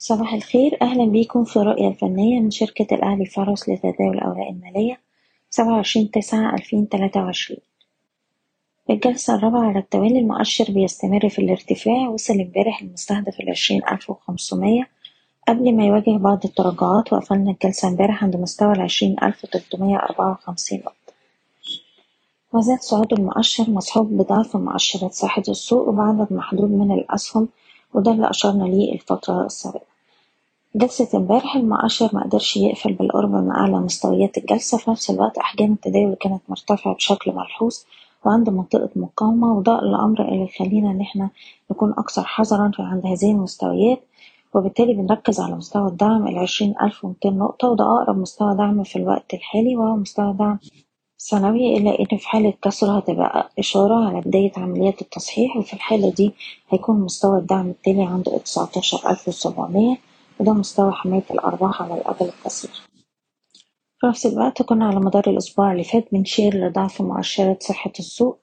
صباح الخير. أهلا بيكم في الرؤية الفنية من شركة الأهلي فارس لتداول الأوراق المالية سبعة وعشرين تسعة ألفين تلاتة وعشرين. الجلسة الرابعة على التوالي المؤشر بيستمر في الارتفاع وصل امبارح المستهدف ألف وخمسمية. قبل ما يواجه بعض التراجعات وقفلنا الجلسة امبارح عند مستوى أربعة وخمسين نقطة. وزاد صعود المؤشر مصحوب بضعف مؤشرات صحة السوق وبعدد محدود من الأسهم وده اللي أشرنا ليه الفترة السابقة. جلسة امبارح المؤشر مقدرش يقفل بالقرب من أعلى مستويات الجلسة في نفس الوقت أحجام التداول كانت مرتفعة بشكل ملحوظ وعند منطقة مقاومة وده الأمر اللي يخلينا إن إحنا نكون أكثر حذرا في عند هذه المستويات. وبالتالي بنركز على مستوى الدعم العشرين ألف ومتين نقطة وده أقرب مستوى دعم في الوقت الحالي وهو مستوى دعم سنوي إلا إن في حالة كسره هتبقى إشارة على بداية عمليات التصحيح وفي الحالة دي هيكون مستوى الدعم التالي عند تسعتاشر ألف وسبعمية. وده مستوى حماية الأرباح على الأجل القصير. في نفس الوقت كنا على مدار الأسبوع اللي فات بنشير لضعف مؤشرات صحة السوق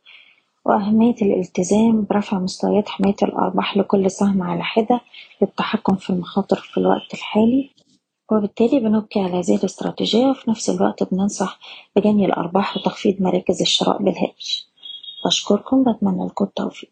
وأهمية الالتزام برفع مستويات حماية الأرباح لكل سهم على حدة للتحكم في المخاطر في الوقت الحالي. وبالتالي بنبقي على هذه الاستراتيجية وفي نفس الوقت بننصح بجني الأرباح وتخفيض مراكز الشراء بالهامش بشكركم بتمنى لكم التوفيق.